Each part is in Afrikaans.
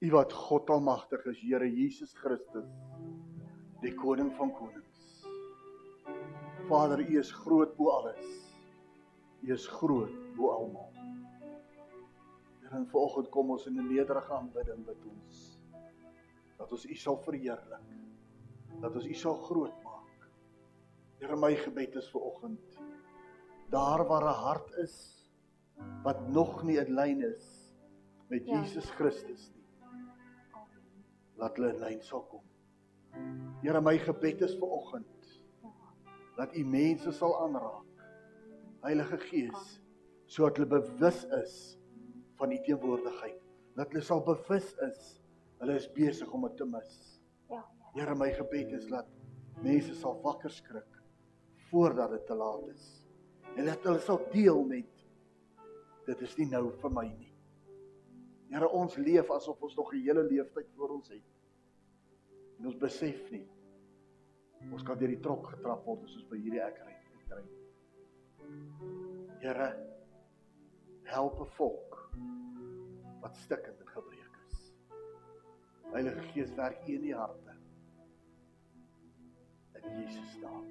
U wat God almagtig is, Here Jesus Christus, die koning van konings. Vader, U is groot bo alles. U is groot bo almal. Here, en vanoggend kom ons in 'n nederige aanbidding met ons dat ons U sal verheerlik. Dat ons U sal groot maak. Here, my gebed is vanoggend daar waar 'n hart is wat nog nie in lyn is met ja. Jesus Christus nie. Laat hulle in lyn sal kom. Here, my gebed is vanoggend dat U mense sal aanraak. Heilige Gees, sodat hulle bewus is van U teenwoordigheid. Dat hulle sal bewus is hulle is besig om dit te mis. Ja. Here, my gebed is dat mense sal wakker skrik voordat dit te laat is. En dat hulle sal deel met dit is nie nou vir my nie. Here, ons leef asof ons nog 'n hele leeftyd voor ons het. En ons besef nie ons kan deur die trok getrap word as ons by hierdie ek ry. ry. Here, help 'n volk wat stikkend en gebreek is. Heilige Gees werk in die harte. In Jesus naam.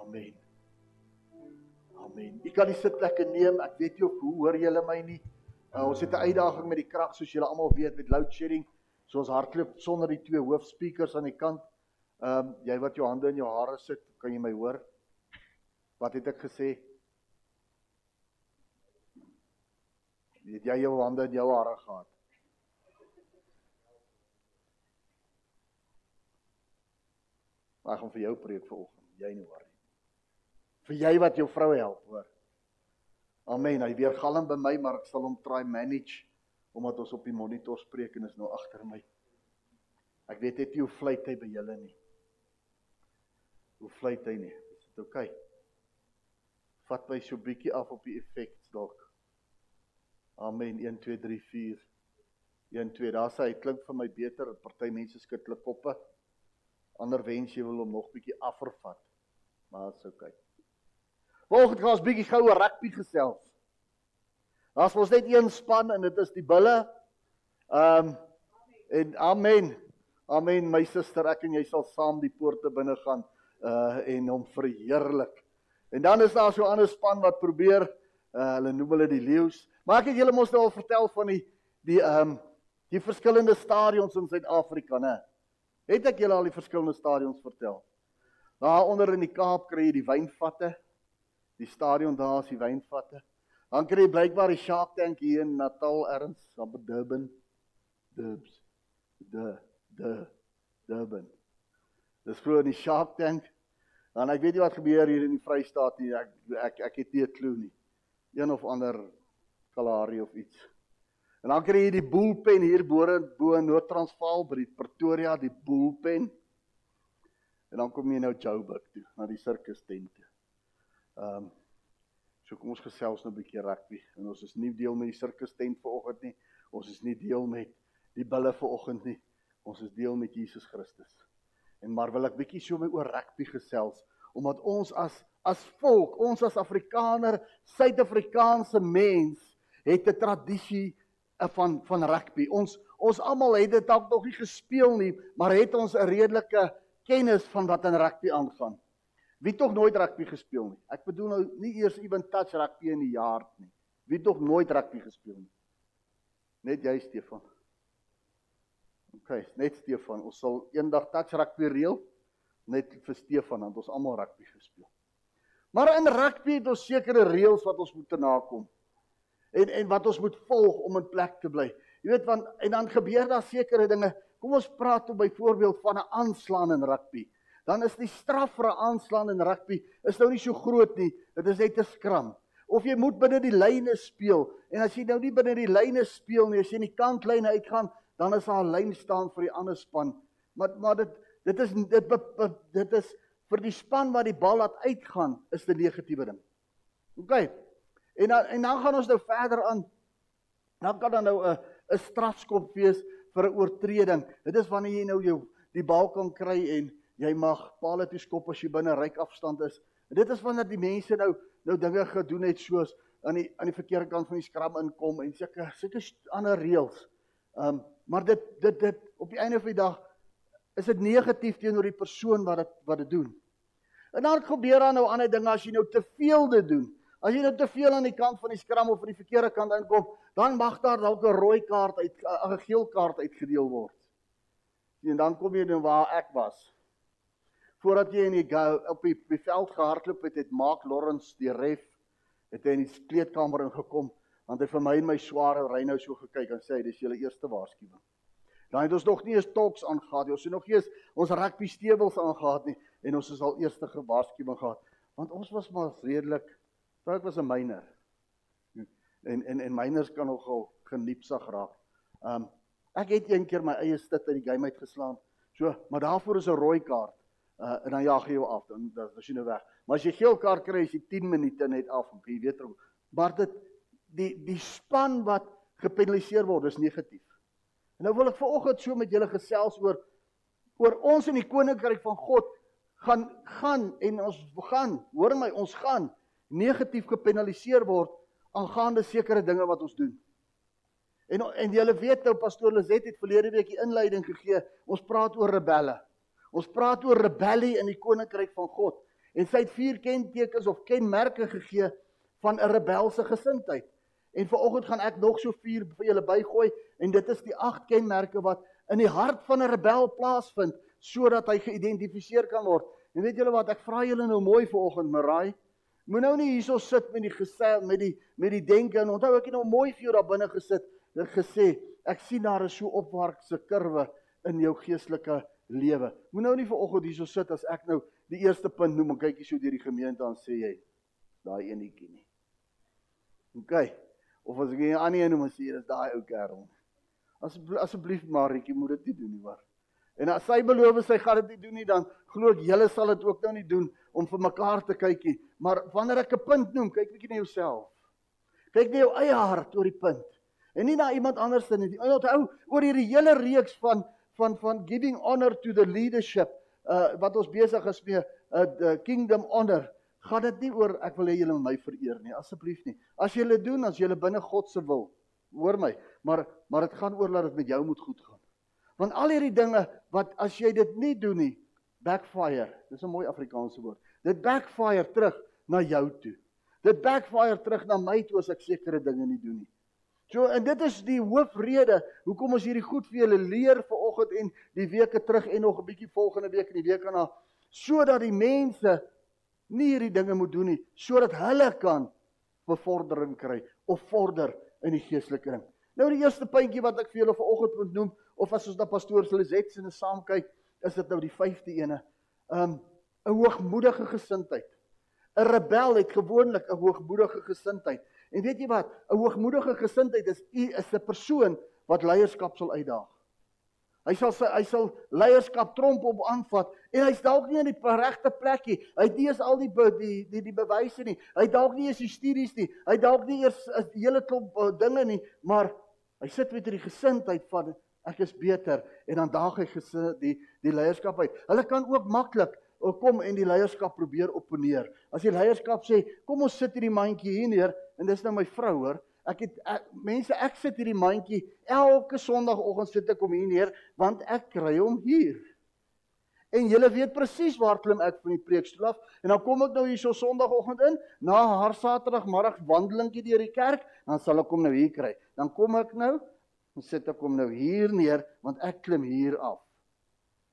Amen. Amen. Ek kan die sitplekke neem. Ek weet nie of hoor julle my nie. Uh, ons het 'n uitdaging met die krag soos julle almal weet met load shedding. So ons hardloop sonder die twee hoofspeakers aan die kant. Ehm um, jy wat jou hande in jou hare sit, kan jy my hoor? Wat het ek gesê? Het jy jou hande in jou hare gehad? Maar ek gaan vir jou preek vanoggend. Jy nie hoor nie vir jy wat jou vrou help, hoor. Amen. Hy weer galm by my, maar ek sal hom try manage omdat ons op die monitor spreek en is nou agter my. Ek weet net nie hoe fluit hy by julle nie. Hoe fluit hy nie? Is dit oukei? Okay? Vat my so bietjie af op die effekts dalk. Amen. 1 2 3 4 1 2 daar sê hy klink vir my beter. Party mense skud hulle koppe. Ander wens jy wil hom nog bietjie afvervat. Maar dit's oukei. Okay. Volgende gaan ons bietjie gou oor rugby gesels. Daar's ons net een span en dit is die Bulle. Ehm um, en amen. Amen my suster, ek en jy sal saam die poorte binne gaan uh en hom verheerlik. En dan is daar so 'n ander span wat probeer uh hulle noem hulle die leeu's. Maar ek het julle mos nou al vertel van die die ehm um, die verskillende stadions in Suid-Afrika, né? Het ek julle al die verskillende stadions vertel? Daar onder in die Kaap kry jy die wynvatte die stadion daar is die wynvatte. Dan kry jy blykbaar die Shark Tank hier in Natal erns, op Durban. Dubs. De de Durban. Dis vroeër die Shark Tank. Dan ek weet nie wat gebeur hier in die Vrystaat nie. Ek ek ek het nie 'n klou nie. Een of ander Kalahari of iets. En dan kry jy die Bullpen hier bo bo in Noord-Transvaal by die Pretoria, die Bullpen. En dan kom jy nou Joburg toe, na die sirkus tente. Ehm um, so kom ons gesels nou 'n bietjie rugby en ons is nie deel met die sirkus tent vanoggend nie. Ons is nie deel met die bulle vanoggend nie. Ons is deel met Jesus Christus. En maar wil ek bietjie so met oor rugby gesels omdat ons as as volk, ons as Afrikaner, Suid-Afrikaanse mens het 'n tradisie eh, van van rugby. Ons ons almal het dit dalk nog nie gespeel nie, maar het ons 'n redelike kennis van wat in rugby aangaan. Wie tog nooit rugby gespeel nie. Ek bedoel nou nie eers even touch rugby in die jaar nie. Wie tog nooit rugby gespeel nie. Net jy Stefan. OK, net Stefan. Ons sal eendag touch rugby reël net vir Stefan want ons almal rugby gespeel. Maar in rugby het ons sekere reëls wat ons moet nakom. En en wat ons moet volg om in plek te bly. Jy weet want en dan gebeur daar sekere dinge. Kom ons praat op byvoorbeeld van 'n aanslaan in rugby dan is die straf vir 'n aanslaan in rugby is nou nie so groot nie. Dit is net 'n skram. Of jy moet binne die lyne speel en as jy nou nie binne die lyne speel nie, as jy in die kantlyne uitgaan, dan is daar 'n lyn staan vir die ander span. Maar maar dit dit is dit dit is vir die span wat die bal laat uitgaan is 'n negatiewe ding. OK. En dan en dan gaan ons nou verder aan. Dan kan dan nou 'n 'n strafskop wees vir 'n oortreding. Dit is wanneer jy nou jou die bal kan kry en jy mag palle toe skop as jy binne ryk afstand is. En dit is wanneer die mense nou nou dinge gedoen het soos aan die aan die verkeerde kant van die skram inkom en sulke sulke ander reëls. Ehm um, maar dit dit dit op die einde van die dag is dit negatief teenoor die persoon wat dit wat dit doen. En dan gebeur daar nou ander dinge as jy nou te veel dit doen. As jy nou te veel aan die kant van die skram of aan die verkeerde kant inkom, dan mag daar dalk 'n rooi kaart uit 'n geel kaart uitgedeel word. En dan kom jy nou waar ek was. Voordat jy in die op die, die veld gehardloop het, het Mark Lawrence die ref het hy in die kleedkamer ingekom want hy vir my en my sware ry nou so gekyk en sê dis julle eerste waarskuwing. Dan het ons nog nie eens talks aangegaan nie. Ons het nog nie eens ons rugby stewels aangegaan nie en ons is al eerste gewaarskuwing gehad want ons was maar redelik want ek was 'n myner. En en en myners kan nogal geniepsag raak. Um ek het een keer my eie stit uit die game uitgeslaan. So, maar daarvoor is 'n rooi kaart. Uh en dan jaag jy jou af dan dan as jy nou weg. Maar as jy geel kaart kry, is jy 10 minute net af. Jy weet hoe. Maar dit die die span wat gepenaliseer word, is negatief. En nou wil ek vanoggend so met julle gesels oor oor ons in die koninkryk van God gaan gaan en ons gaan, hoor my, ons gaan negatief gepenaliseer word aangaande sekere dinge wat ons doen. En en julle weet nou pastoor Lizet het verlede week die inleiding gegee. Ons praat oor rebelle. Ons praat oor rebellie in die koninkryk van God. En sy het vier kentekens of kenmerke gegee van 'n rebelse gesindheid. En vanoggend gaan ek nog so vier vir julle bygooi en dit is die agt kenmerke wat in die hart van 'n rebel plaasvind sodat hy geïdentifiseer kan word. En weet julle wat, ek vra julle nou mooi vanoggend, Marai, moet nou nie hierso sit met die gesel met die met die denke en onthou ek het nou mooi vir jou daar binne gesit en gesê, ek sien daar is so opwaartse kurwe in jou geestelike lewe. Moet nou nie vanoggend hierso sit as ek nou die eerste punt noem en kykie so deur die gemeente aan sê jy daai enetjie nie. OK. Of as ek 'n ander een noem en sê dis daai ou kerel. Asseblief asseblief Marietjie moet dit nie doen nie, maar. En as sy beloof sy gaan dit nie doen nie, dan glo ek julle sal dit ook nou nie doen om vir mekaar te kykie. Maar wanneer ek 'n punt noem, kyk bietjie na jouself. Kyk na jou eie hart oor die punt. En nie na iemand anders nie. Onthou oor hierdie hele reeks van van van giving honor to the leadership uh wat ons besig is mee uh the kingdom honor. Gaan dit nie oor ek wil hê julle my vereer nie asseblief nie. As julle doen as julle binne God se wil. Hoor my maar maar dit gaan oor dat dit met jou moet goed gaan. Want al hierdie dinge wat as jy dit nie doen nie backfire dis 'n mooi Afrikaanse woord. Dit backfire terug na jou toe. Dit backfire terug na my toe as ek sekere dinge nie doen nie So en dit is die hoofrede hoekom ons hierdie goed vir julle leer vanoggend en die weke terug en nog 'n bietjie volgende week en die week daarna sodat die mense nie hierdie dinge moet doen nie sodat hulle kan bevordering kry of vorder in die geestelike ding. Nou die eerste puntjie wat ek vir julle vanoggend moet noem of as ons na pastoor Selizet se saam kyk, is dit nou die 5de ene. Um 'n hoogmoedige gesindheid. 'n Rebel het gewoonlik 'n hoogmoedige gesindheid. En weet jy wat? 'n Hoogmoedige gesindheid is u is 'n persoon wat leierskap sal uitdaag. Hy sal sy hy sal leierskap tromp op aanvat en hy's dalk nie in die regte plek nie. Hy het nie eens al die die die die bewyse nie. Hy dalk nie eens die studies nie. Hy dalk nie eers 'n hele klomp uh, dinge nie, maar hy sit met hierdie gesindheid van ek is beter en dan daag hy gesin die die leierskap uit. Hulle kan ook maklik kom en die leierskap probeer opponeer. As die leierskap sê, "Kom ons sit hierdie mandjie hier neer," en dis nou my vrou hoor, Ek het ek, mense ek sit hierdie mandjie elke sonoggend sit ek om hier neer want ek kry hom hier. En julle weet presies waar klim ek van die preekstoel af en dan kom ek nou hier so sonoggend in na haar saterdagmiddag wandelingkie deur die kerk, dan sal ek hom nou hier kry. Dan kom ek nou en sit ek hom nou hier neer want ek klim hier af.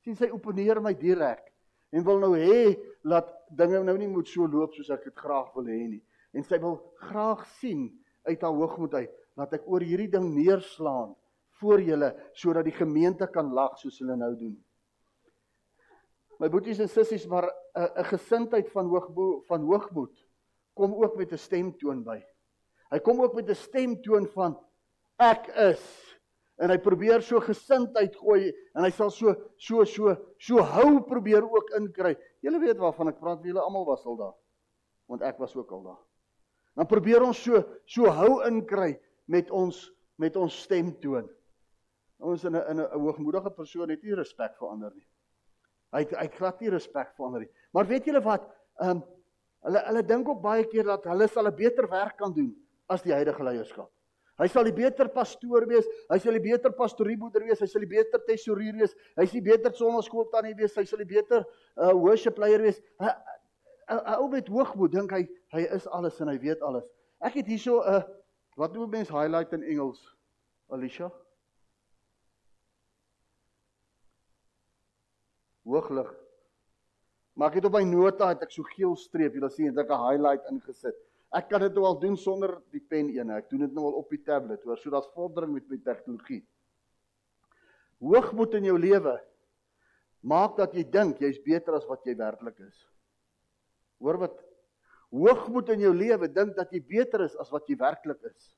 sien sy opponeer my direk en wil nou hê dat dinge nou nie moet so loop soos ek dit graag wil hê nie. En sy wil graag sien uit haar hoogmoed uit dat ek oor hierdie ding neerslaan voor julle sodat die gemeente kan lag soos hulle nou doen. My boeties en sissies, maar 'n 'n gesindheid van hoogmoed van hoogmoed kom ook met 'n stemtoon by. Hy kom ook met 'n stemtoon van ek is en hy probeer so gesindheid gooi en hy sal so so so so hou probeer ook inkry. Julle weet waarvan ek praat, julle almal was al daar. Want ek was ook al daar. Dan probeer ons so so hou inkry met ons met ons stemtoon. Ons in 'n in 'n hoogmoedige persoon het nie respek vir ander nie. Hy hy glad nie respek vir ander nie. Maar weet julle wat? Ehm um, hulle hulle dink ook baie keer dat hulle sal 'n beter werk kan doen as die huidige leierskap. Hy sal die beter pastoor wees, hy sal die beter pastorieboeder wees, hy sal die beter tesourier wees, hy sal die beter sonnaskool tannie wees, hy sal die beter uh worship leier wees. 'n ou met hoogmoed dink hy hy is alles en hy weet alles. Ek het hierso 'n uh, wat noem mense highlight in Engels? Alicia. Hooglig. Maar ek het op my nota het ek so geel streep, jy sien, het ek 'n highlight ingesit. Ek kan dit nou al doen sonder die pen ene. Ek doen dit nou al op die tablet, hoor, so daar's vordering met met tegnologie. Hoogmoed in jou lewe maak dat jy dink jy's beter as wat jy werklik is. Hoor wat hoogmoed in jou lewe dink dat jy beter is as wat jy werklik is.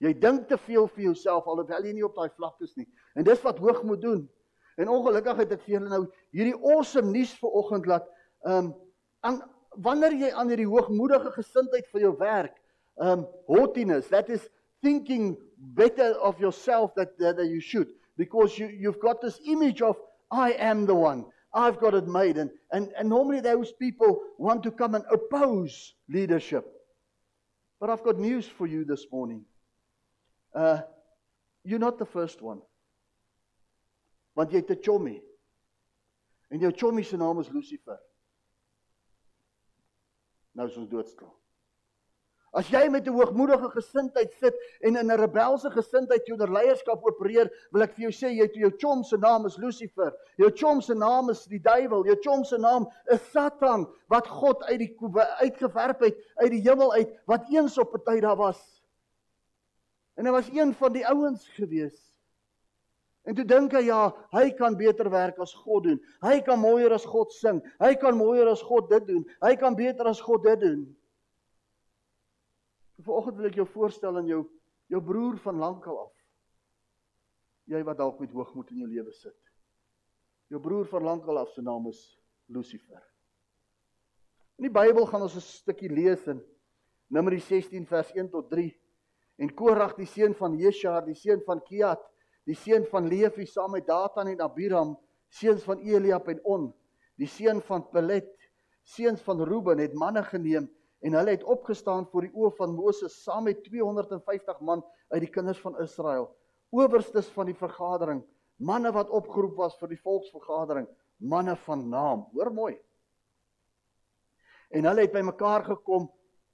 Jy dink te veel vir jouself alhoewel jy nie op daai vlak is nie. En dis wat hoogmoed doen. En ongelukkig het ek vir julle nou hierdie awesome nuus vir oggend laat ehm um, wanneer jy aan hierdie hoogmoedige gesindheid vir jou werk, um haughtiness, that is thinking better of yourself that that, that you should because you you've got this image of I am the one. I've got it made and and and normally those people want to come and oppose leadership. But I've got news for you this morning. Uh you're not the first one. Want jy het 'n chommy. En jou chommy se naam is Lucifer nou is ons doodstil. As jy met 'n hoogmoedige gesindheid sit en in 'n rebelse gesindheid jou leierskap opereer, wil ek vir jou sê jy het jou chom se naam is Lucifer. Jou chom se naam is die duiwel. Jou chom se naam is Satan wat God uit die uitgewerp het uit die hemel uit wat eens op 'n tyd daar was. En hy was een van die ouens gewees En toe dink hy ja, hy kan beter werk as God doen. Hy kan mooier as God sing. Hy kan mooier as God dit doen. Hy kan beter as God dit doen. Vanoggend wil ek jou voorstel aan jou jou broer van lankal af. Jy wat dalk met hoogmoed in jou lewe sit. Jou broer van lankal af se naam is Lucifer. In die Bybel gaan ons 'n stukkie lees in Numeri 16 vers 1 tot 3. En Korag die seun van Jeshaar, die seun van Kiat die seun van Levi saam met Datan en Abiram, seuns van Eliab en On, die seun van Pelet, seuns van Reuben het manne geneem en hulle het opgestaan voor die oë van Moses saam met 250 man uit die kinders van Israel, owerstes van die vergadering, manne wat opgeroep was vir die volksvergadering, manne van naam. Hoor mooi. En hulle het bymekaar gekom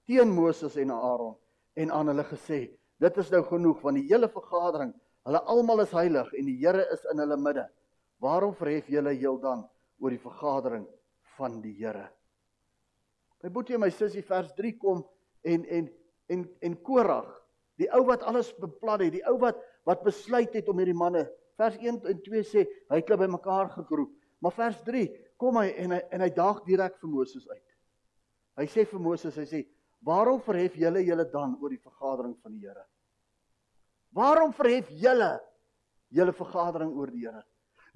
teen Moses en Aaron en aan hulle gesê: "Dit is nou genoeg van die hele vergadering Hulle almal is heilig en die Here is in hulle midde. Waarom verhef julle heel dan oor die vergadering van die Here? My boetie en my sussie vers 3 kom en en en en Korag, die ou wat alles beplan het, die ou wat wat besluit het om hierdie manne vers 1 en 2 sê hy het hulle bymekaar geroep. Maar vers 3 kom hy en hy en hy daag direk vir Moses uit. Hy sê vir Moses, hy sê: "Waarom verhef julle julle dan oor die vergadering van die Here?" Waarom verhef julle julle vergadering oor die Here?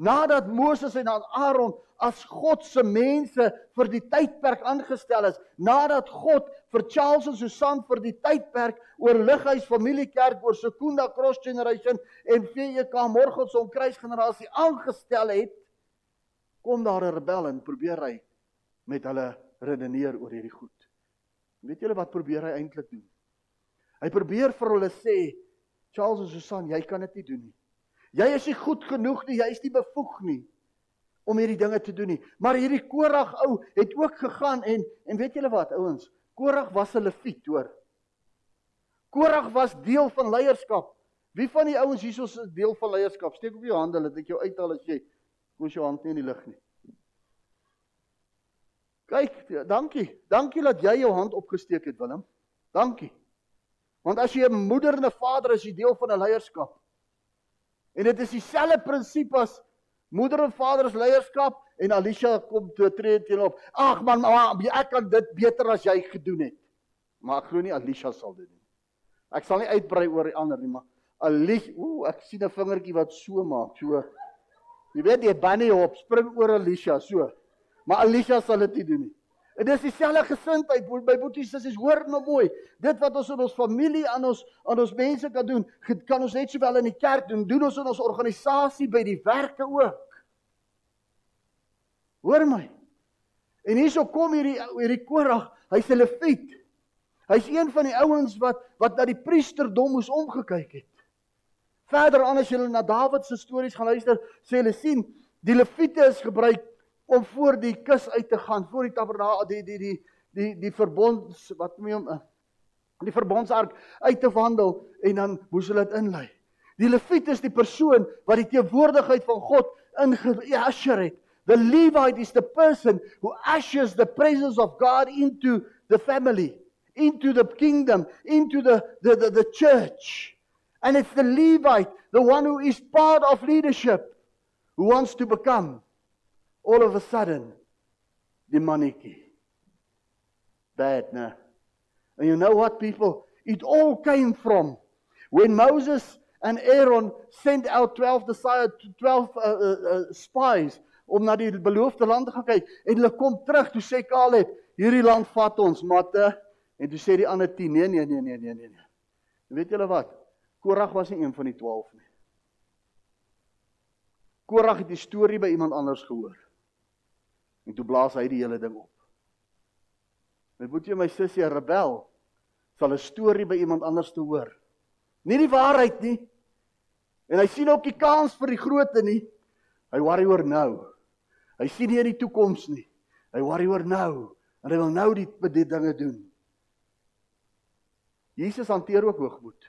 Nadat Moses en Aaron as God se mense vir die tydperk aangestel is, nadat God vir Charles en Susan vir die tydperk oor Lighuis Familiekerk oor Sekunda Cross Generation en VEK Morgenson kruisgenerasie aangestel het, kom daar 'n rebel en probeer hy met hulle redeneer oor hierdie goed. Weet julle wat probeer hy eintlik doen? Hy probeer vir hulle sê Charles en Susan, jy kan dit nie doen nie. Jy is nie goed genoeg nie, jy is nie bevoeg nie om hierdie dinge te doen nie. Maar hierdie Korag ou het ook gegaan en en weet julle wat, ouens? Korag was 'n leviet, hoor. Korag was deel van leierskap. Wie van die ouens hierso is deel van leierskap? Steek op jou hande dat ek jou uithaal as jy moes jou hand nie in die lug nie. Kyk, dankie. Dankie dat jy jou hand opgesteek het, Willem. Dankie. Want as jy 'n moeder en 'n vader is, jy deel van 'n leierskap. En dit is dieselfde prinsip as moeder en vader is leierskap en Alicia kom toe tree teen op. Ag man, ma, ek kan dit beter as jy gedoen het. Maar ek glo nie Alicia sal dit doen. Ek sal nie uitbrei oor die ander nie, maar Alicia, ooh, ek sien 'n vingertjie wat so maak, so. Jy weet jy bunny hop, spring oor Alicia so. Maar Alicia sal dit nie doen nie. En dis dieselfde gesindheid by boeties sissies hoor nou mooi. Dit wat ons in ons familie aan ons aan ons mense kan doen, kan ons net sowel in die kerk doen, doen ons in ons organisasie by die werke ook. Hoor my. En hierso kom hierdie hierdie Korag, hy's 'n leviet. Hy's een van die ouens wat wat na die priesterdom moes omgekyk het. Verder aan as jy na Dawid se stories gaan luister, sê hulle sien die leviete is gebruik om voor die kus uit te gaan, voor die tabernakel, die die die die die verbonds wat jy hom eh, die verbondsark uit te wandel en dan moes hulle dit inlei. Die leviet is die persoon wat die teenwoordigheid van God ingeasher het. The Levite is the person who ushers the presence of God into the family, into the kingdom, into the the the, the church. And it's the Levite, the one who is part of leadership, who wants to become all of a sudden the monarchy. Bad, no? And you know what, people? It all came from when Moses and Aaron sent out 12 12 uh, uh, uh, spies om na die beloofde land te gaan kyk en hulle kom terug toe sê Caleb hierdie land vat ons matte en toe sê die ander 10 nee nee nee nee nee nee nee. Weet julle wat? Korag was nie een van die 12 nie. Korag het die storie by iemand anders gehoor. En toe blaas hy die hele ding op. My boetie en my sussie, rebel sal 'n storie by iemand anders te hoor. Nie die waarheid nie. En hy sien ook die kans vir die grootte nie. Hy worry oor nou. Hy sien nie in die toekoms nie. Hy worry oor nou en hy wil nou die, die dinge doen. Jesus hanteer ook hoogmoed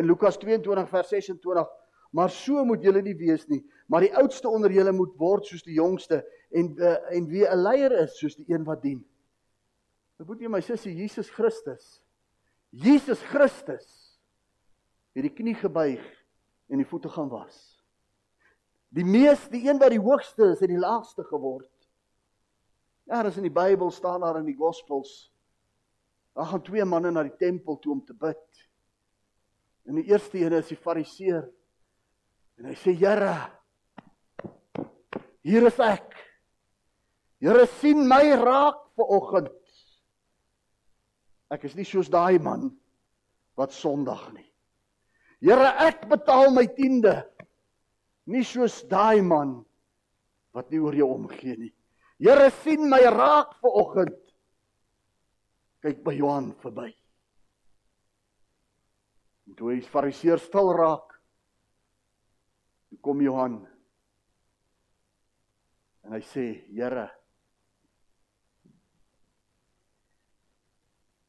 in Lukas 22 vers 26 maar so moet julle nie wees nie maar die oudste onder julle moet word soos die jongste en uh, en wie 'n leier is soos die een wat dien Ek moet jy my sussie Jesus Christus Jesus Christus het die knie gebuig en die voete gaan was Die mees die een wat die hoogste is het die laagste geword Ja, dis in die Bybel staan daar in die Gospels Daar gaan twee manne na die tempel toe om te bid. En die eerste een is die Fariseer. En hy sê: "Here, hier is ek. Here sien my raak vanoggend. Ek is nie soos daai man wat Sondag nie. Here, ek betaal my tiende. Nie soos daai man wat nie oor jou omgee nie. Here sien my raak vanoggend. Kyk by Johan verby. Toe die fariseer stil raak, kom Johan. En hy sê: "Here,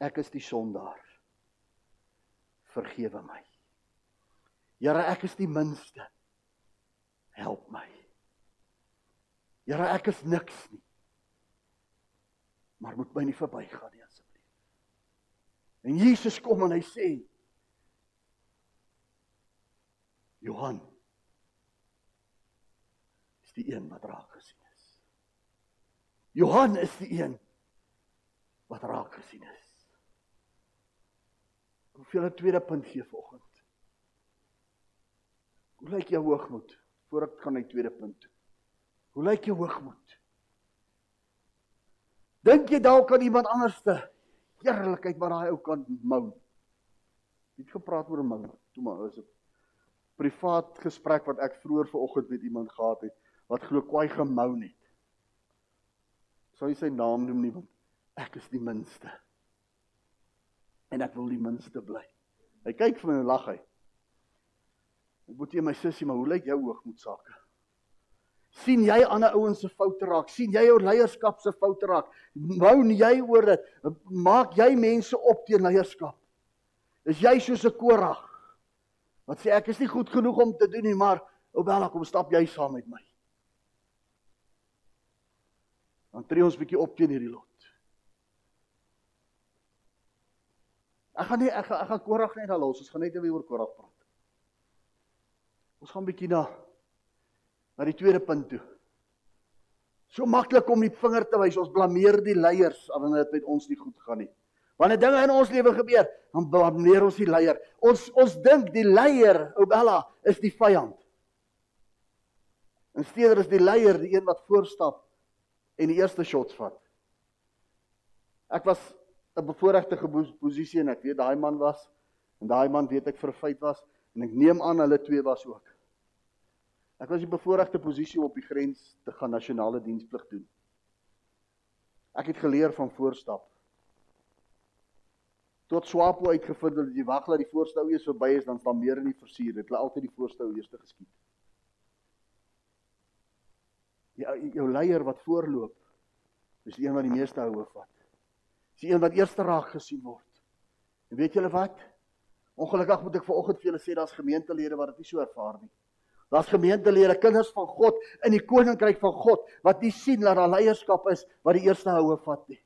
ek is die sondaar. Vergewe my. Here, ek is die minste. Help my. Here, ek is niks nie. Maar moet my nie verbygaan nie asseblief." En Jesus kom en hy sê: Johan is die een wat raak gesien is. Johan is die een wat raak gesien is. Hoeveel 'n tweede punt gee vanoggend? Hoe lyk jou hoogmoed voor ek gaan na die tweede punt toe? Hoe lyk jou hoogmoed? Dink jy dalk aan iemand anderste? Eerlikheid maar daai ou kan mou. Het gepraat oor 'n mou. Toe maar is dit privaat gesprek wat ek vroeër vanoggend met iemand gehad het wat glo kwai gemou het. Sou hy sy naam noem nie want ek is die minste. En ek wil die minste bly. Hy kyk vir my en lag hy. Ek moet jy my sussie, maar hoe lyk jou hoogmoed sake? sien jy ander ouens se foute raak? sien jy jou leierskap se foute raak? Wou jy oor dit? Maak jy mense op teen leierskap? Is jy soos 'n Korag? Wat sê ek is nie goed genoeg om te doen nie, maar Obella kom stap jy saam met my. Dan tree ons bietjie op teen hierdie lot. Ek gaan nie ek gaan ek gaan Korag net los. Ons gaan net weer oor Korag praat. Ons gaan bietjie na na die tweede punt toe. So maklik om die vinger te wys. Ons blameer die leiers wanneer dit met ons nie goed gaan nie. Wanneer dinge in ons lewe gebeur, dan blameer ons die leier. Ons ons dink die leier, Obella, is die vyand. En steeder is die leier die een wat voorstap en die eerste shots vat. Ek was 'n bevoordeelde posisie en ek weet daai man was en daai man weet ek vir 'n feit was en ek neem aan hulle twee was ook. Ek was in 'n bevoordeelde posisie om op die grens te gaan nasionale diensplig doen. Ek het geleer van voorstap. tot Swapo uitgevind het dat jy wag dat die voorste ou eers verby is dan staan meer in die versuur. Dit hulle altyd die voorste ou eerste geskiet. Ja, jou leier wat voorloop is die een wat die meeste houe vat. Dis die een wat eerste raak gesien word. En weet julle wat? Ongelukkig moet ek vanoggend vir julle sê daar's gemeentelede wat dit nie so ervaar nie. Daar's gemeentelede, kinders van God in die koninkryk van God wat nie sien dat daar leierskap is wat die eerste houe vat nie.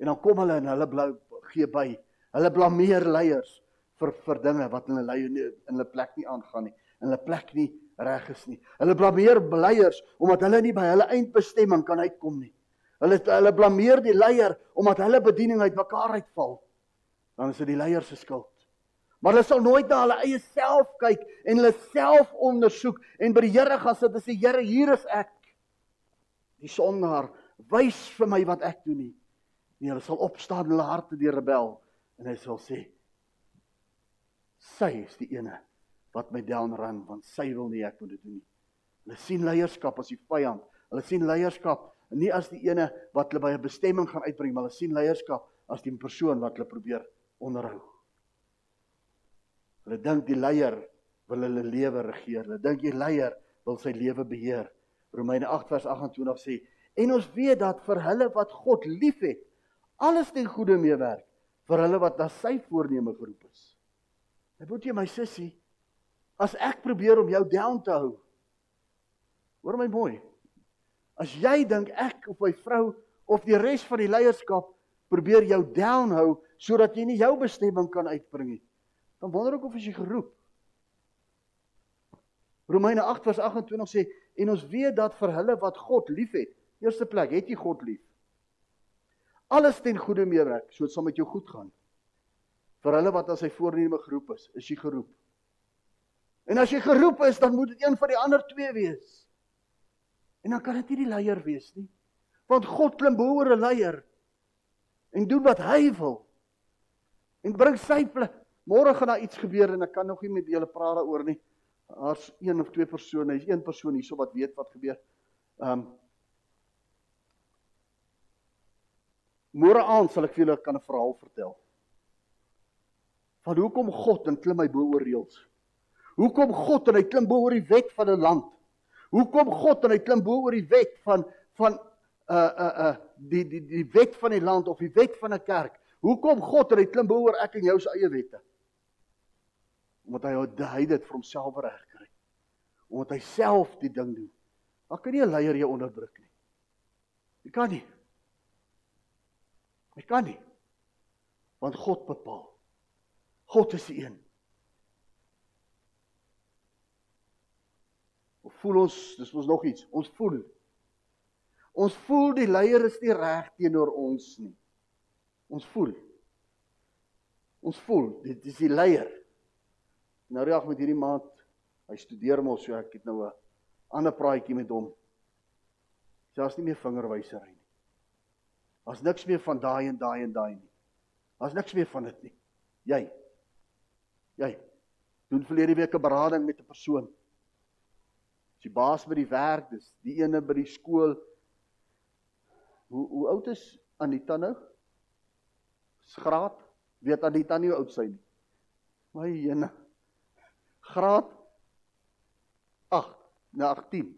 En dan kom hulle en hulle blou gee by. Hulle blameer leiers vir vir dinge wat in hulle in hulle plek nie aangaan nie. In hulle plek nie reg is nie. Hulle blameer leiers omdat hulle nie by hulle eindbestemming kan uitkom nie. Hulle hulle blameer die leier omdat hulle bediening uitmekaar uitval. Dan is dit die leier se skuld. Maar hulle sal nooit na hulle eie self kyk en hulle self ondersoek en by die Here gaan sit en sê Here, hier is ek. Die sondaar, wys vir my wat ek doen nie. Nee, hulle sal opstaan in hulle harte deur rebel en hy sal sê sy is die ene wat my down run want sy wil nie ek moet dit doen nie. Hulle sien leierskap as die vyand. Hulle sien leierskap nie as die ene wat hulle by 'n bestemming gaan uitbring, maar hulle sien leierskap as die persoon wat hulle probeer onderhou. Hulle dink die leier wil hulle lewe regeer. Hulle dink die leier wil sy lewe beheer. Romeine 8 vers 28 sê: "En ons weet dat vir hulle wat God liefhet, alles ten goeie meewerk vir hulle wat na sy voorneme geroep is." Ek moet jy my sussie, as ek probeer om jou down te hou. Hoor my mooi. As jy dink ek of my vrou of die res van die leierskap probeer jou down hou sodat jy nie jou bestemming kan uitbring nie, dan wonder ek of jy geroep. Romeine 8 vers 28 sê en ons weet dat vir hulle wat God liefhet, eerste plek, het jy God lief. Alles ten goeie meewerk, so dit sal met jou goed gaan. Vir hulle wat aan sy voorneme geroep is, is jy geroep. En as jy geroep is, dan moet dit een van die ander twee wees. En dan kan dit nie die leier wees nie. Want God klim bo oor 'n leier en doen wat hy wil. En bring sy plek Môre gaan daar iets gebeur en ek kan nog nie met julle praat daaroor nie. Daar's een of twee persone, hy's een persoon hierso wat weet wat gebeur. Um Môre aand sal ek vir julle kan 'n verhaal vertel. Van hoekom God en klim hy bo oor reëls? Hoekom God en hy klim bo oor die wet van 'n land? Hoekom God en hy klim bo oor die wet van van uh uh uh die die die wet van die land of die wet van 'n kerk? Hoekom God en hy klim bo oor ek en jou se eie wette? omdat hy hy dit vir homself reg kry. Omdat hy self die ding doen. Dan kan nie 'n leier jou onderdruk nie. Jy kan nie. Jy kan nie. Want God bepaal. God is die een. Voel ons, dis ons nog iets. Ons voel. Ons voel die leier is nie reg teenoor ons nie. Ons voel. Ons voel dit is die leier Nou reg met hierdie maand, hy studeer mos so ek het nou 'n ander praatjie met hom. Daar's nie meer vingerwysery nie. Daar's niks meer van daai en daai en daai nie. Daar's niks meer van dit nie. Jy. Jy doen verlede week 'n berading met 'n persoon. Dis die baas by die werk, dis die ene by die skool. Hoe hoe oud is Anita nou? Graad. Weet Anita nie hoe oud sy nie. My jene graad 8 na 18.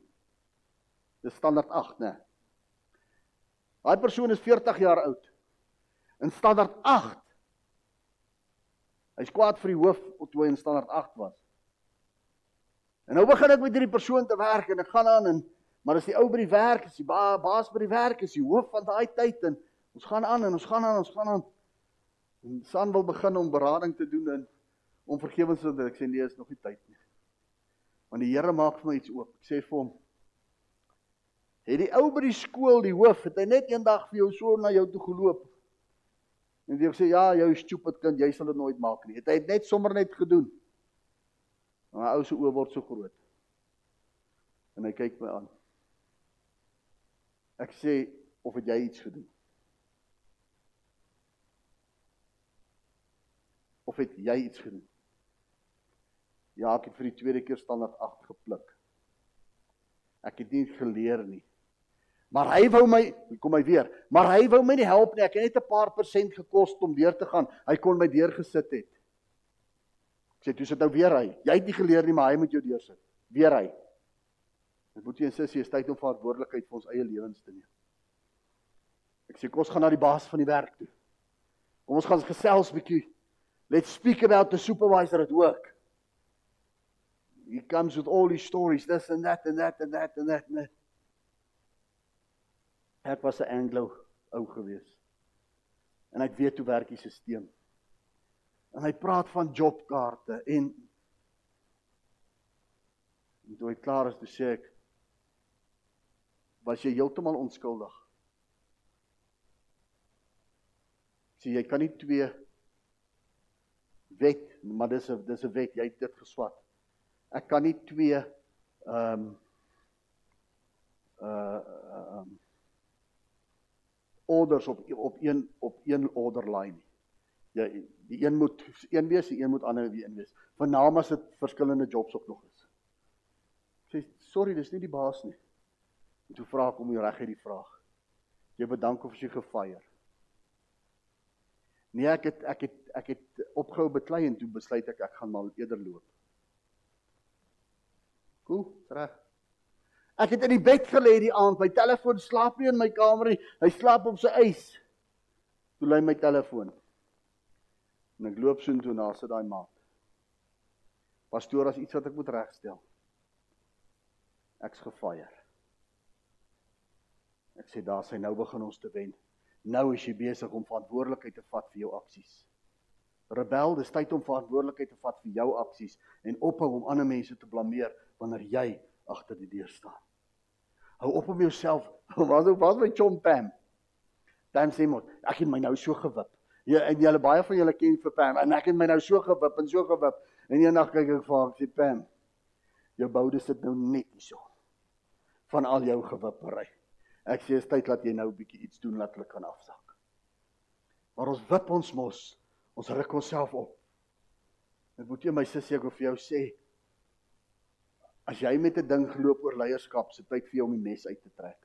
Dis standaard 8, né? Daai persoon is 40 jaar oud. In standaard 8. Hy's kwaad vir die hoof toe hy in standaard 8 was. En nou begin ek met hierdie persoon te werk en ek gaan aan en maar as die ou by die werk is, die ba, baas by die werk is, die hoof van daai tyd en ons gaan aan en ons gaan aan, ons gaan aan. En San wil begin om berading te doen en om vergewings te ek sê nee, is nog nie tyd nie. Want die Here maak vir my iets oop. Ek sê vir hom: "Het die ou by die skool, die hoof, het hy net eendag vir jou so na jou toe geloop?" En die ou sê: "Ja, jou stupid kind, jy sal dit nooit maak nie." Het hy dit net sommer net gedoen? Maar ou se oë word so groot. En hy kyk my aan. Ek sê: "Of het jy iets gedoen?" Of het jy iets gedoen? Ja, ek het vir die tweede keer standaard 8 gepluk. Ek het nie geleer nie. Maar hy wou my, kom hy weer. Maar hy wou my nie help nie. Ek het net 'n paar persent gekos om deur te gaan. Hy kon my deur gesit het. Ek sê, "Toe sit nou weer hy. Jy het nie geleer nie, maar hy moet jou deursit." Weer hy. Dit moet jy en sussie, is tyd om verantwoordelikheid vir ons eie lewens te neem. Ek sê, "Kom ons gaan na die baas van die werk toe." Kom ons gaan gesels bietjie. Let's speak about the supervisor at work. He comes with all his stories, this and that and that and that and that. And that. Ek was 'n Anglo ou gewees. En ek weet hoe werk die stelsel. En hy praat van jobkaarte en en toe hy klaar is, toe sê ek was jy heeltemal onskuldig. Sê jy kan nie twee wet, maar dis 'n dis 'n wet, jy het dit geswat. Ek kan nie twee ehm um, uh ehm um, orders op op een op een order line nie. Jy die een moet een wees, die een moet ander wie een wees. Vernaam as dit verskillende jobs ook nog is. Sê sorry, dis nie die baas nie. En toe vra ek om jy reg het die vraag. Jy bedank of jy gefire. Nee, ek het ek het ek het opgehou beklei en toe besluit ek ek gaan maar eerder loop. Cool, reg. Ek het in die bed gelê die aand, my telefoon slaap nie in my kamer nie. Hy slaap op sy eis. Toe lê my telefoon. En ek loop so intoe na sit daai maat. Pastoor, as iets wat ek moet regstel. Ek's gefire. Ek sê daar sy nou begin ons te wen. Nou is jy besig om verantwoordelikheid te vat vir jou aksies. Rebel, dis tyd om verantwoordelikheid te vat vir jou aksies en ophou om ander mense te blameer wanneer jy agter die deur staan. Hou op om jouself. Wat wat was my chom Pam? Pam sê mos, ek het my nou so gewip. Ja, en julle baie van julle ken vir Pam en ek het my nou so gewip en so gewip. En eendag kyk ek vir haar sê Pam, jou boude sit nou net hierso. Van al jou gewippery. Ek sê is tyd dat jy nou 'n bietjie iets doen laat hulle kan afsak. Maar ons wip ons mos. Ons ruk onsself op. Ek moet jy my sussie ek wil vir jou sê, As jy met 'n ding geloop oor leierskap, se tyd vir jou om die mes uit te trek.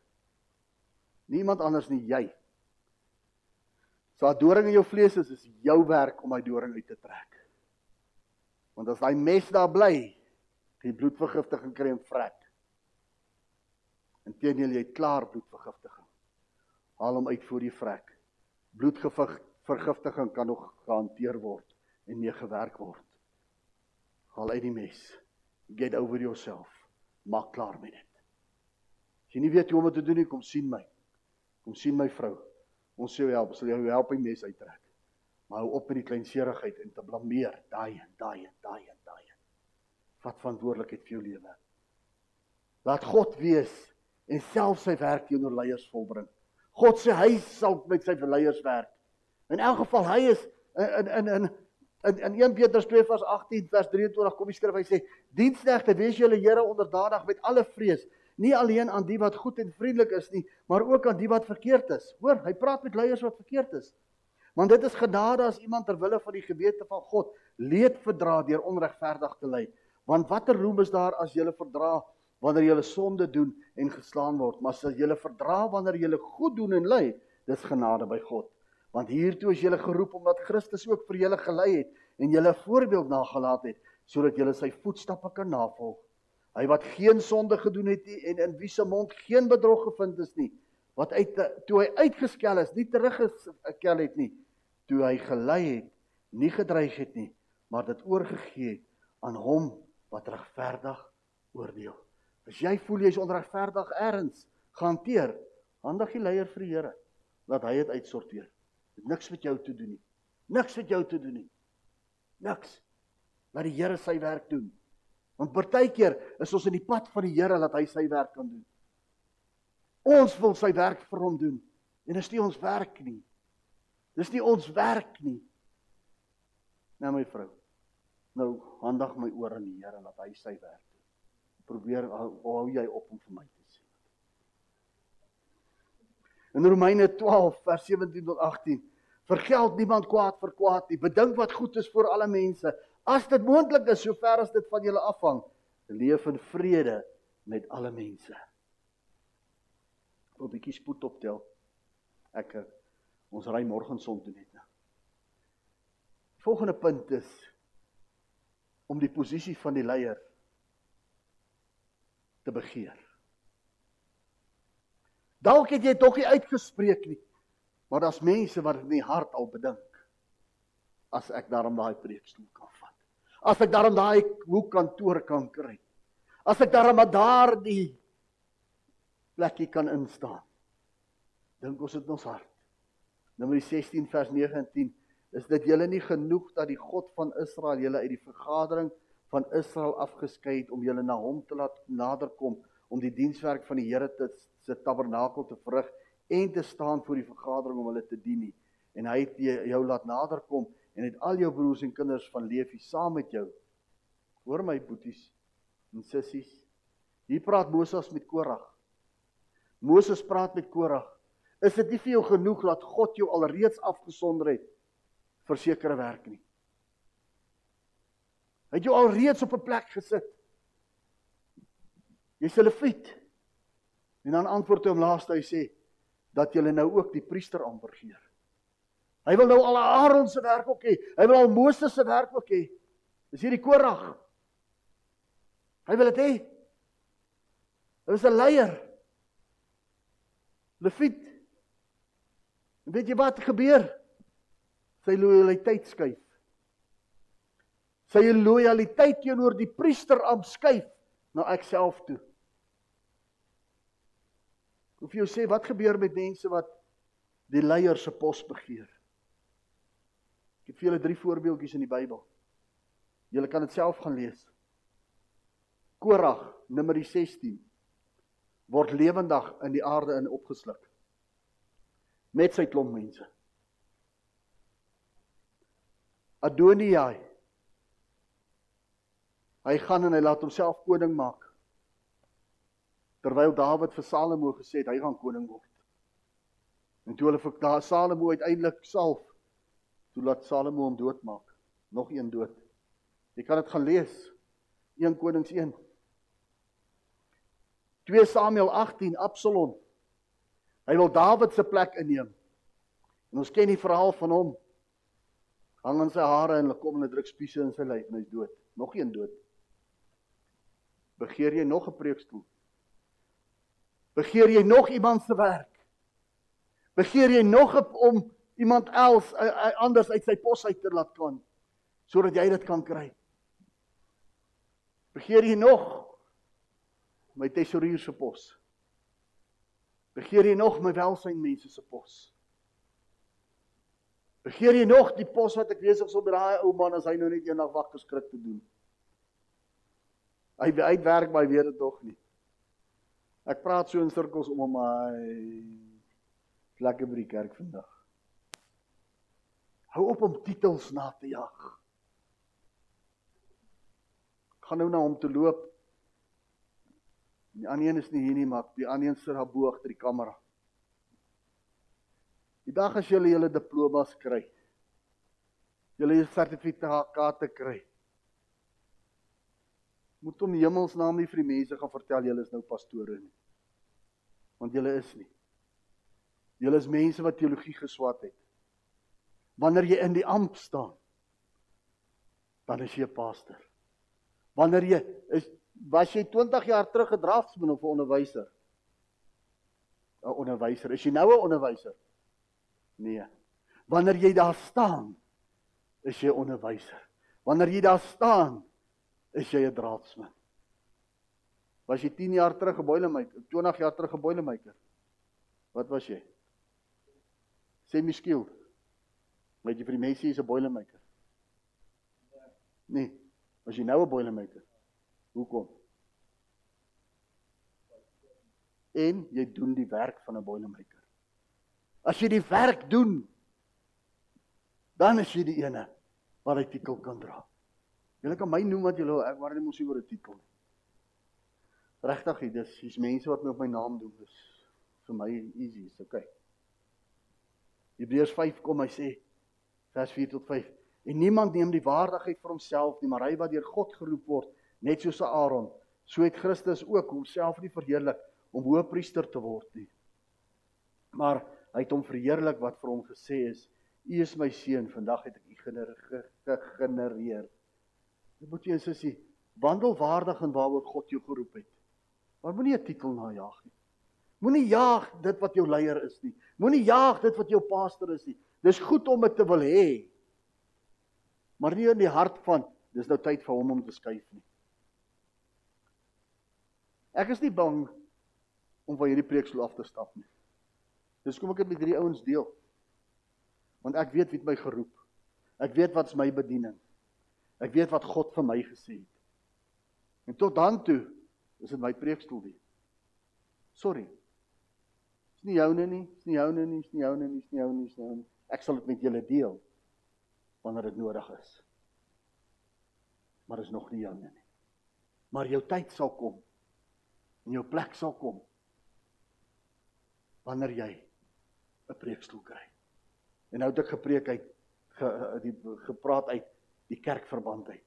Niemand anders nie jy. So 'n doring in jou vlees is, is jou werk om daai doring uit te trek. Want as daai mes daar bly, die bloedvergiftiging kry en vrek. Inteendeel jy klaar bloedvergiftiging. Haal hom uit voor die vrek. Bloedvergiftiging kan nog gehanteer word en mee gewerk word. Haal uit die mes get over yourself. Maak klaar met dit. As jy nie weet hoe om dit te doen nie, kom sien my. Kom sien my vrou. Ons sê help, sal jou help om mes uittrek. Maar hou op met die kleinserigheid en te blameer, daai en daai en daai en daai. Vat verantwoordelikheid vir jou lewe. Laat God wees en self sy werk teenoor leiers volbring. God sê hy sal met sy leiers werk. In elk geval hy is in in in In in 1 Petrus 2 vers 18 vers 23 kom die skrif hy sê diensknegte wees julle Here onderdanig met alle vrees nie alleen aan die wat goed en vriendelik is nie maar ook aan die wat verkeerd is. Hoor hy praat met leiers wat verkeerd is. Want dit is genade as iemand ter wille van die gewete van God leed verdra deur onregverdig te ly. Want watter roem is daar as jy verdra wanneer jy sonde doen en geslaan word? Maar as jy verdra wanneer jy goed doen en ly dis genade by God. Want hiertoe is julle geroep omdat Christus ook vir julle gelei het en julle voorbeeld nagelaat het sodat julle sy voetstappe kan navolg. Hy wat geen sonde gedoen het nie en in wie se mond geen bedrog gevind is nie, wat uit toe hy uitgeskel is, nie teruggeskel het nie, toe hy gelei het, nie gedreig het nie, maar dit oorgegee het aan hom wat regverdig oordeel. As jy voel jy's onregverdig gaan hanteer, handig die leier vir die Here, laat hy dit uitsorteer. Dit niks met jou te doen nie. Niks met jou te doen nie. Niks. Laat die Here sy werk doen. Want partykeer is ons in die pad van die Here dat hy sy werk kan doen. Ons wil sy werk vir hom doen. En dis nie ons werk nie. Dis nie ons werk nie. Nou my vrou. Nou handig my oor aan die Here dat hy sy werk doen. Probeer hou jy op om vir my te In Romeine 12 vers 17 tot 18. Vergeld niemand kwaad vir kwaad nie. Bedink wat goed is vir alle mense. As dit moontlik is, sover as dit van julle afhang, leef in vrede met alle mense. 'n bietjie spoed optel. Ek eh, ons ry môreson toe net nou. Volgende punt is om die posisie van die leier te begeer. Dalk het jy tog nie uitgespreek nie, maar daar's mense wat dit in die hart al bedink. As ek daarom daai preekstoel kan vat. As ek daarom daai hoekkantoor kan kry. As ek daarom maar daardie plekkie kan instaan. Dink ons dit in ons hart. Nummer 16 vers 9 en 10 is dit julle nie genoeg dat die God van Israel julle uit die vergadering van Israel afgeskei het om julle na hom te laat naderkom om die dienswerk van die Here te se tabernakel te verrig en te staan voor die vergadering om hulle te dien nie en hy het jou laat naderkom en het al jou broers en kinders van Lewi saam met jou hoor my boeties en sissies hier praat Moses met Korag Moses praat met Korag is dit nie vir jou genoeg dat God jou alreeds afgesonder het vir sekere werk nie. Hy het jou al reeds op 'n plek gesit. Jy's 'n leviet. En dan antwoord hy hom laaste hy sê dat jy nou ook die priester aanbegeer. Hy wil nou al Aaron se werk ook hê. Hy wil al Moses se werk ook hê. Dis hierdie Korag. Hy wil dit hê. Hy is 'n leier. Leviet. Weet jy wat gebeur? sy lojaliteit skuif. Sy lojaliteit teenoor die priester aanskuif na ek self toe. Wil vir jou sê wat gebeur met mense wat die leier se pos begeer. Ek vir julle drie voorbeeldjies in die Bybel. Julle kan dit self gaan lees. Korag, nummer 16 word lewendig in die aarde in opgesluk met sy klomp mense. Adoniai. Hy gaan en hy laat homself koning maak. Terwyl Dawid vir Salomo gesê het hy gaan koning word. En toe hulle vir Salomo uiteindelik salf, toe laat Salomo hom doodmaak. Nog een dood. Jy kan dit gaan lees. 1 Konings 1. 2 Samuel 18 Absalom. Hy wil Dawid se plek inneem. En ons ken die verhaal van hom hang aan sy hare en hulle kom en druk spiese in sy lyf en hy's dood. Nog een dood. Begeer jy nog 'n preekstoel? Begeer jy nog iemand se werk? Begeer jy nog om iemand else anders uit sy pos uit te laat kan sodat jy dit kan kry? Begeer jy nog my tesourier se pos? Begeer jy nog my welsyn mense se pos? Begeer jy nog die pos wat ek besig is om met daai ou man as hy nou net eendag wakker skrik te doen? Hy uitwerk my weet dit tog nie. Ek praat so in sirkels om hom my lekker by die kerk vandag. Hou op om titels na te jag. Gaan nou na hom toe loop. Die ander een is nie hier nie, maar die ander een sit daar bo agter die kamera. Die dag as julle julle diplomas kry. Julle julle sertifikate kry. Moet om die hemelsnaam nie vir die mense gaan vertel julle is nou pastore nie. Want julle is nie. Julle is mense wat teologie geswat het. Wanneer jy in die amp staan, dan is jy 'n pastor. Wanneer jy is was jy 20 jaar terug 'n draftsman of 'n onderwyser? 'n Onderwyser. Is jy nou 'n onderwyser? Nee. Wanneer jy daar staan, is jy 'n onderwyser. Wanneer jy daar staan, is jy 'n draadsman. Was jy 10 jaar terug 'n boilermaker, 20 jaar terug 'n boilermaker? Wat was jy? Sê miskien. Weet jy vir die mense is 'n boilermaker? Nee. Was jy nou 'n boilermaker? Hoekom? En jy doen die werk van 'n boilermaker. As jy die werk doen, dan is jy die ene wat die titel kan dra. Julle kan my noem wat julle ek maar nie mos oor 'n titel nie. Regtig, dis hier's mense wat my op my naam doen. Dis vir my easy, is okay. Hebreërs 5 kom hy sê vers 4 tot 5 en niemand neem die waardigheid vir homself nie, maar hy wat deur God geroep word, net soos Aaron, so het Christus ook homself nie verheerlik om hoëpriester te word nie Maar hy het hom verheerlik wat vir hom gesê is: "U is my seun, vandag het ek u gegenereer." Jy moet jy sussie wandel waardig en waaroor God jou geroep het. Maar moenie 'n titel najag nie. Moenie jaag dit wat jou leier is nie. Moenie jaag dit wat jou pastor is nie. Dis goed om dit te wil hê. Maar nie in die hart van dis nou tyd vir hom om te skuif nie. Ek is nie bang om van hierdie preekstoel af te stap nie. Dis kom ek dit met hierdie ouens deel. Want ek weet wie het my geroep. Ek weet wat is my bediening. Ek weet wat God vir my gesê het. En tot dan toe is dit my preekstoel die. Sorry. Dis nie joune nie, dis nie joune nie, dis nie joune nie, dis nie joune nie, dis nie joune nie. Ek sal dit met julle deel wanneer dit nodig is. Maar is nog nie joune nie. Maar jou tyd sal kom. En jou plek sal kom. Wanneer jy 'n preekstoel kry. En nou het ek gepreek uit ge, die gepraat uit die kerkverband uit.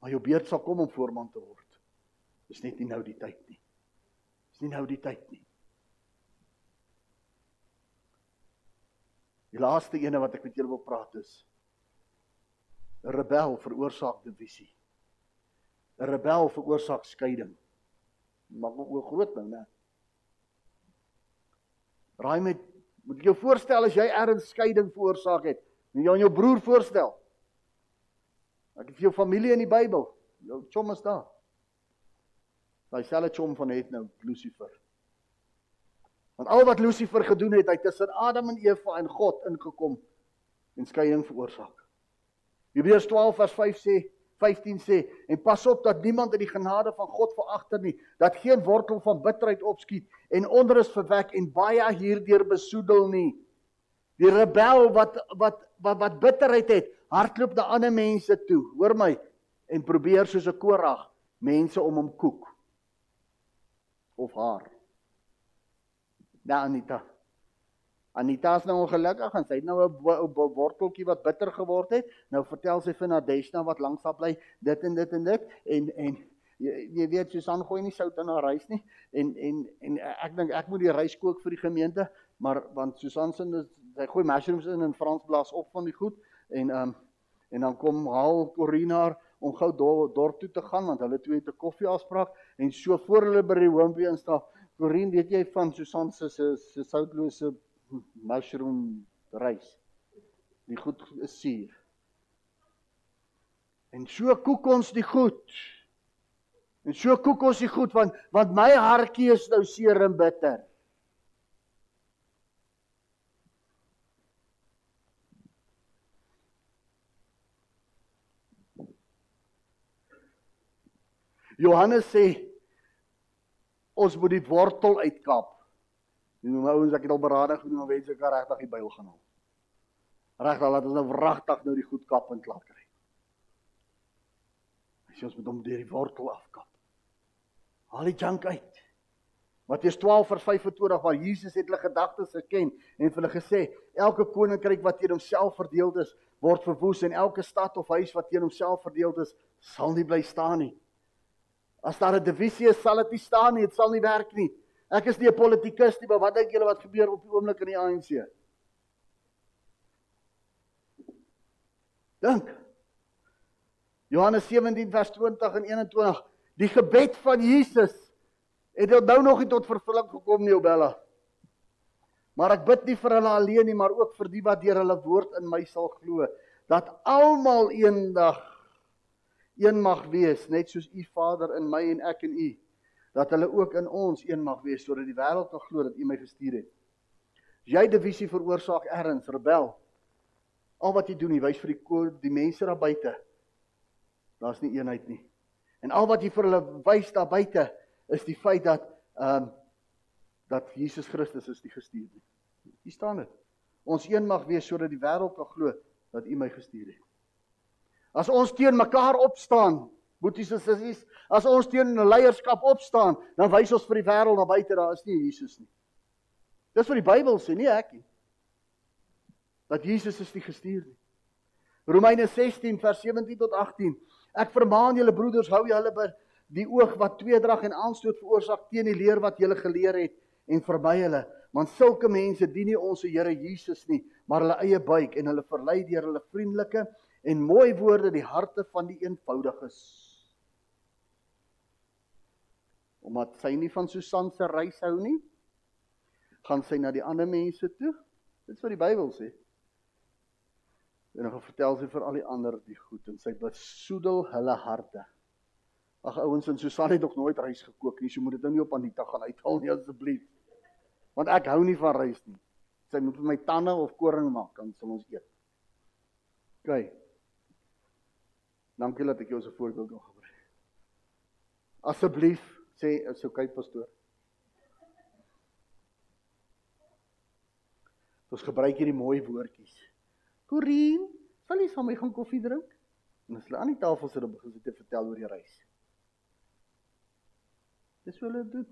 Maar jou beurt sal kom om voorman te word. Dis net nie nou die tyd nie. Dis nie nou die tyd nie. Die laaste ene wat ek met julle wil praat is 'n rebel veroorsaak divisie. 'n Rebel veroorsaak skeiding. Maar hoe groot nou, né? Raai met moet jy jou voorstel as jy erns skeiding veroorsaak het? Moet jy aan jou broer voorstel? Ek het vir jou familie in die Bybel. Jou chom is daar. Daai selfe chom van het nou Lucifer. Want al wat Lucifer gedoen het, hy tussen Adam en Eva en God ingekom en skeiding veroorsaak. Hebreërs 12 vers 5 sê 15 sê en pas op dat niemand in die genade van God veragter nie, dat geen wortel van bitterheid opskiet en onrus verwek en baie hierdeur besoedel nie. Die rebel wat wat wat wat bitterheid het, hardloop na ander mense toe, hoor my, en probeer soos 'n Korag mense om hom koek of haar. Ja Anita. Anita is nou ongelukkig en sy het nou 'n worteltjie wat bitter geword het. Nou vertel sy vir Nadeshna wat langs haar bly, dit en dit en dit en en jy, jy weet Susan gooi nie sout in haar rys nie en en en ek dink ek moet die rys kook vir die gemeente, maar want Susan se sy gooi mushrooms in en Frans blaas op van die goed en um en dan kom haal Corina om gou dorp toe te gaan want hulle twee het 'n koffieafspraak en so voor hulle by die hoompie instap. Corin, weet jy van Susan se se soutlose mushroom rys? Die goed is suur. En so koek ons die goed. En so koek ons die goed want want my hartjie is nou seer en bitter. Johannes sê ons moet die wortel uitkap. En nou ouens, ek het al beradig genoem om mense kan regtig die Bybel gaan haal. Regtig laat ons nou wragtig nou die goed kap en klaar kry. As ons moet hom deur die wortel afkap. Haal die junk uit. Matteus 12 vers 25 waar Jesus het hulle gedagtes geken en hulle gesê elke koninkryk wat teen homself verdeeld is word verwoes en elke stad of huis wat teen homself verdeeld is sal nie bly staan nie. As daar 'n divisie is, sal dit nie staan nie, dit sal nie werk nie. Ek is nie 'n politikus nie, maar wat dink julle wat gebeur op die oomblik in die ANC? Dink. Johannes 17 vers 20 en 21. Die gebed van Jesus het nou nog nie tot vervulling gekom nie, Obella. Maar ek bid nie vir hulle alleen nie, maar ook vir die wat deur hulle woord in my sal glo, dat almal eendag een mag wees, net soos u Vader in my en ek in u, dat hulle ook in ons een mag wees sodat die wêreld kan glo dat u my gestuur het. As jy divisie veroorsaak erns, rebel, al wat jy doen, jy wys vir die die mense daar buite, daar's nie eenheid nie. En al wat jy vir hulle wys daar buite is die feit dat ehm um, dat Jesus Christus is die gestuurde. Hier staan dit. Ons een mag wees sodat die wêreld kan glo dat u my gestuur het. As ons teen mekaar opstaan, boeties en sissies, as ons teen 'n leierskap opstaan, dan wys ons vir die wêreld daar buite daar is nie Jesus nie. Dis wat die Bybel sê, nie ek nie. Dat Jesus is die gestuurde. Romeine 16 vers 17 tot 18. Ek vermaan julle broeders, hou julle by die oog wat tweedrag en aanstoot veroorsaak teen die leer wat julle geleer het en verby hulle, want sulke mense dien nie ons Here Jesus nie, maar hulle eie buik en hulle verlei deur hulle vriendelike en mooi woorde die harte van die eenvoudiges. Omdat sy nie van Susan se reis hou nie, gaan sy na die ander mense toe. Dit is wat die Bybel sê. En dan vertel sy vir al die ander die goed en sy besoedel hulle harte. Ag ouens, en Susan het nog nooit rys gekook nie, so moet dit nou nie op Anita gaan uithaal nie asseblief. Want ek hou nie van rys nie. Sy moet vir my tande of koring maak, dan sal ons eet. OK. Dankie dat ek jou as 'n voorbeeld kan gebruik. Asseblief sê is okay pastoor. Ons gebruik hierdie mooi woordjies. Corien, sal jy saam met my gaan koffie drink? En as hulle aan die tafel sit, dan begin sy te vertel oor die reis. Dis hulle doen.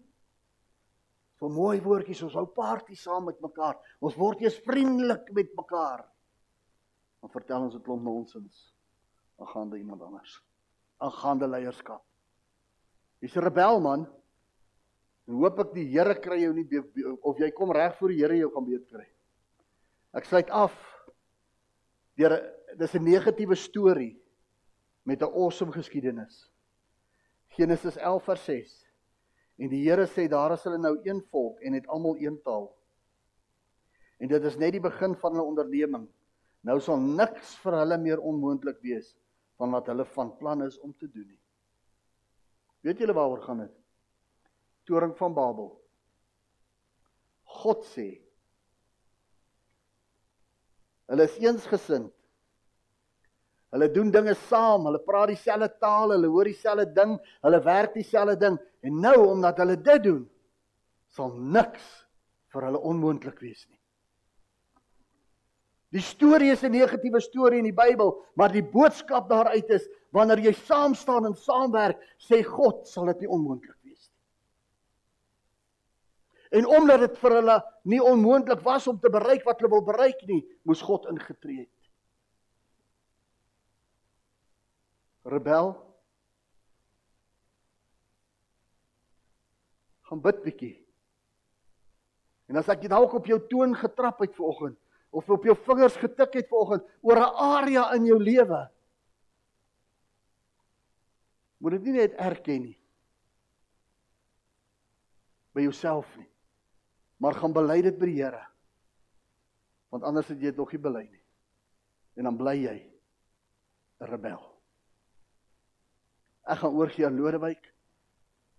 So mooi woordjies, ons hou party saam met mekaar. Ons word eers vriendelik met mekaar. Dan vertel ons 'n klomp nonsens. Dan gaan dit iemand anders. Dan gaan die leierskap. Jy's 'n rebel man. En hoop ek die Here kry jou nie of jy kom reg voor die Here jou gaan beet kry. Ek sluit af deur dis 'n negatiewe storie met 'n awesome geskiedenis. Genesis 11 vers 6. En die Here sê daar is hulle nou een volk en het almal een taal. En dit is net die begin van 'n onderneming. Nou sal niks vir hulle meer onmoontlik wees van wat hulle van plan is om te doen nie. Weet julle waaroor gaan dit? Toring van Babel. God sê Hulle is eensgesind. Hulle doen dinge saam, hulle praat dieselfde taal, hulle hoor dieselfde ding, hulle werk dieselfde ding en nou omdat hulle dit doen, sal niks vir hulle onmoontlik wees nie. Die storie is 'n negatiewe storie in die Bybel, maar die boodskap daaruit is wanneer jy saam staan en saamwerk, sê God, sal dit nie onmoontlik En omdat dit vir hulle nie onmoontlik was om te bereik wat hulle wil bereik nie, moes God ingetree het. Rebel. Gaan bid bietjie. En as ek dalk op jou toon getrap het vanoggend of op jou vingers getik het vanoggend oor 'n area in jou lewe, moet dit nie net erken nie by jouself nie maar gaan bely dit by die Here. Want anders het jy dit nog nie bely nie. En dan bly jy 'n rebel. Ek gaan oorgie aan Lodewyk.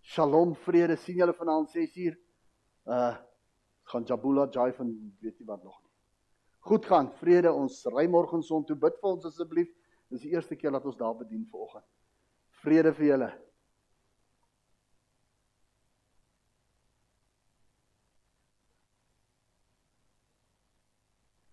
Shalom, vrede. sien julle vanaand 6uur. Uh gaan Jabula Jive en weet nie wat nog nie. Goed gaan. Vrede. Ons ry môre son toe bid vir ons asseblief. Dis die eerste keer dat ons daar bedien vanoggend. Vrede vir julle.